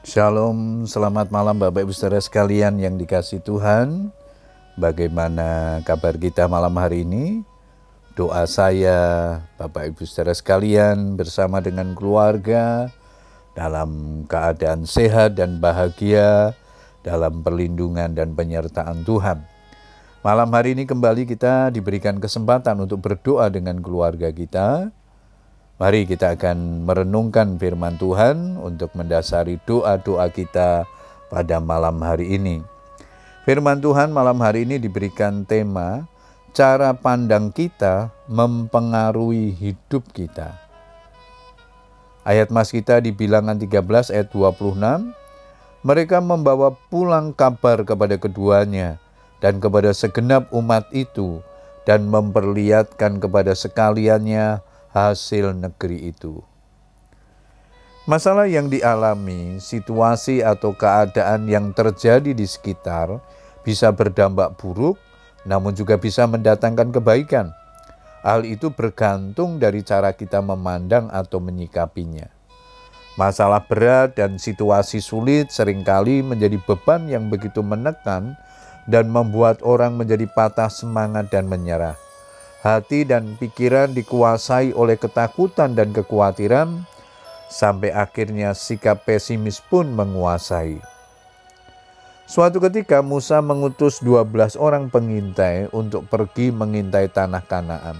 Shalom, selamat malam Bapak Ibu Saudara sekalian yang dikasih Tuhan. Bagaimana kabar kita malam hari ini? Doa saya Bapak Ibu Saudara sekalian bersama dengan keluarga dalam keadaan sehat dan bahagia dalam perlindungan dan penyertaan Tuhan. Malam hari ini kembali kita diberikan kesempatan untuk berdoa dengan keluarga kita Mari kita akan merenungkan firman Tuhan untuk mendasari doa-doa kita pada malam hari ini. Firman Tuhan malam hari ini diberikan tema cara pandang kita mempengaruhi hidup kita. Ayat mas kita di bilangan 13 ayat 26, mereka membawa pulang kabar kepada keduanya dan kepada segenap umat itu dan memperlihatkan kepada sekaliannya hasil negeri itu. Masalah yang dialami, situasi atau keadaan yang terjadi di sekitar bisa berdampak buruk, namun juga bisa mendatangkan kebaikan. Hal itu bergantung dari cara kita memandang atau menyikapinya. Masalah berat dan situasi sulit sering kali menjadi beban yang begitu menekan dan membuat orang menjadi patah semangat dan menyerah hati dan pikiran dikuasai oleh ketakutan dan kekhawatiran, sampai akhirnya sikap pesimis pun menguasai. Suatu ketika Musa mengutus 12 orang pengintai untuk pergi mengintai tanah Kanaan.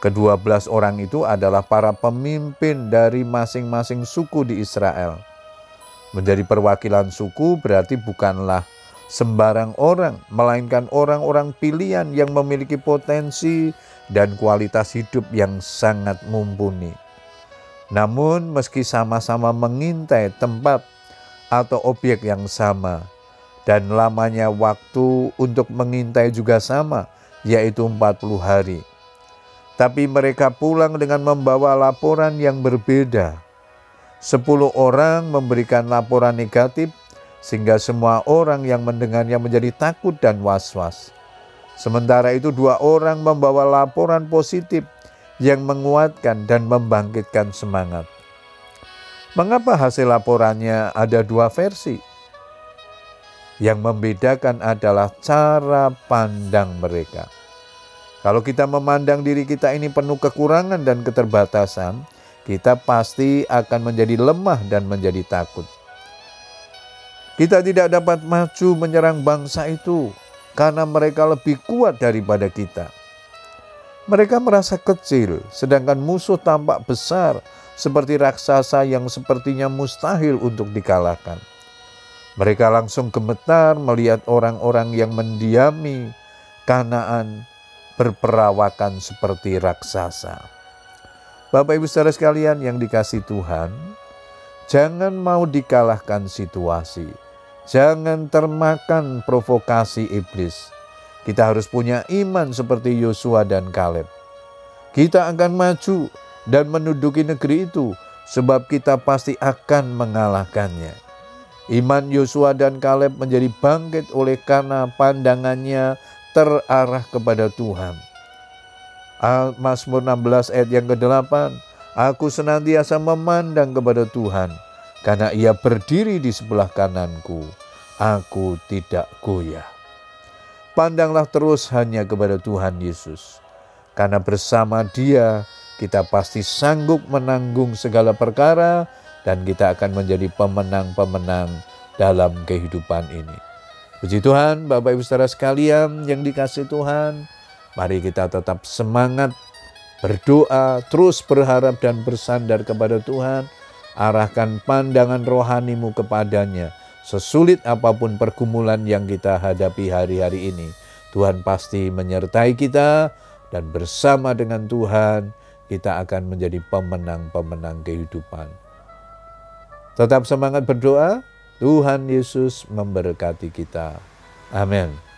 Kedua belas orang itu adalah para pemimpin dari masing-masing suku di Israel. Menjadi perwakilan suku berarti bukanlah sembarang orang, melainkan orang-orang pilihan yang memiliki potensi dan kualitas hidup yang sangat mumpuni. Namun, meski sama-sama mengintai tempat atau objek yang sama, dan lamanya waktu untuk mengintai juga sama, yaitu 40 hari. Tapi mereka pulang dengan membawa laporan yang berbeda. Sepuluh orang memberikan laporan negatif sehingga semua orang yang mendengarnya menjadi takut dan was-was. Sementara itu, dua orang membawa laporan positif yang menguatkan dan membangkitkan semangat. Mengapa hasil laporannya ada dua versi? Yang membedakan adalah cara pandang mereka. Kalau kita memandang diri kita ini penuh kekurangan dan keterbatasan, kita pasti akan menjadi lemah dan menjadi takut. Kita tidak dapat maju menyerang bangsa itu karena mereka lebih kuat daripada kita. Mereka merasa kecil, sedangkan musuh tampak besar seperti raksasa yang sepertinya mustahil untuk dikalahkan. Mereka langsung gemetar melihat orang-orang yang mendiami Kanaan berperawakan seperti raksasa. Bapak Ibu saudara sekalian yang dikasih Tuhan, jangan mau dikalahkan situasi Jangan termakan provokasi iblis. Kita harus punya iman seperti Yosua dan Kaleb. Kita akan maju dan menduduki negeri itu sebab kita pasti akan mengalahkannya. Iman Yosua dan Kaleb menjadi bangkit oleh karena pandangannya terarah kepada Tuhan. Mazmur 16 ayat yang ke-8, Aku senantiasa memandang kepada Tuhan, karena ia berdiri di sebelah kananku, aku tidak goyah. Pandanglah terus hanya kepada Tuhan Yesus, karena bersama Dia kita pasti sanggup menanggung segala perkara, dan kita akan menjadi pemenang-pemenang dalam kehidupan ini. Puji Tuhan, Bapak Ibu saudara sekalian yang dikasih Tuhan, mari kita tetap semangat berdoa, terus berharap dan bersandar kepada Tuhan arahkan pandangan rohanimu kepadanya. Sesulit apa pun pergumulan yang kita hadapi hari-hari ini, Tuhan pasti menyertai kita dan bersama dengan Tuhan kita akan menjadi pemenang-pemenang kehidupan. Tetap semangat berdoa, Tuhan Yesus memberkati kita. Amin.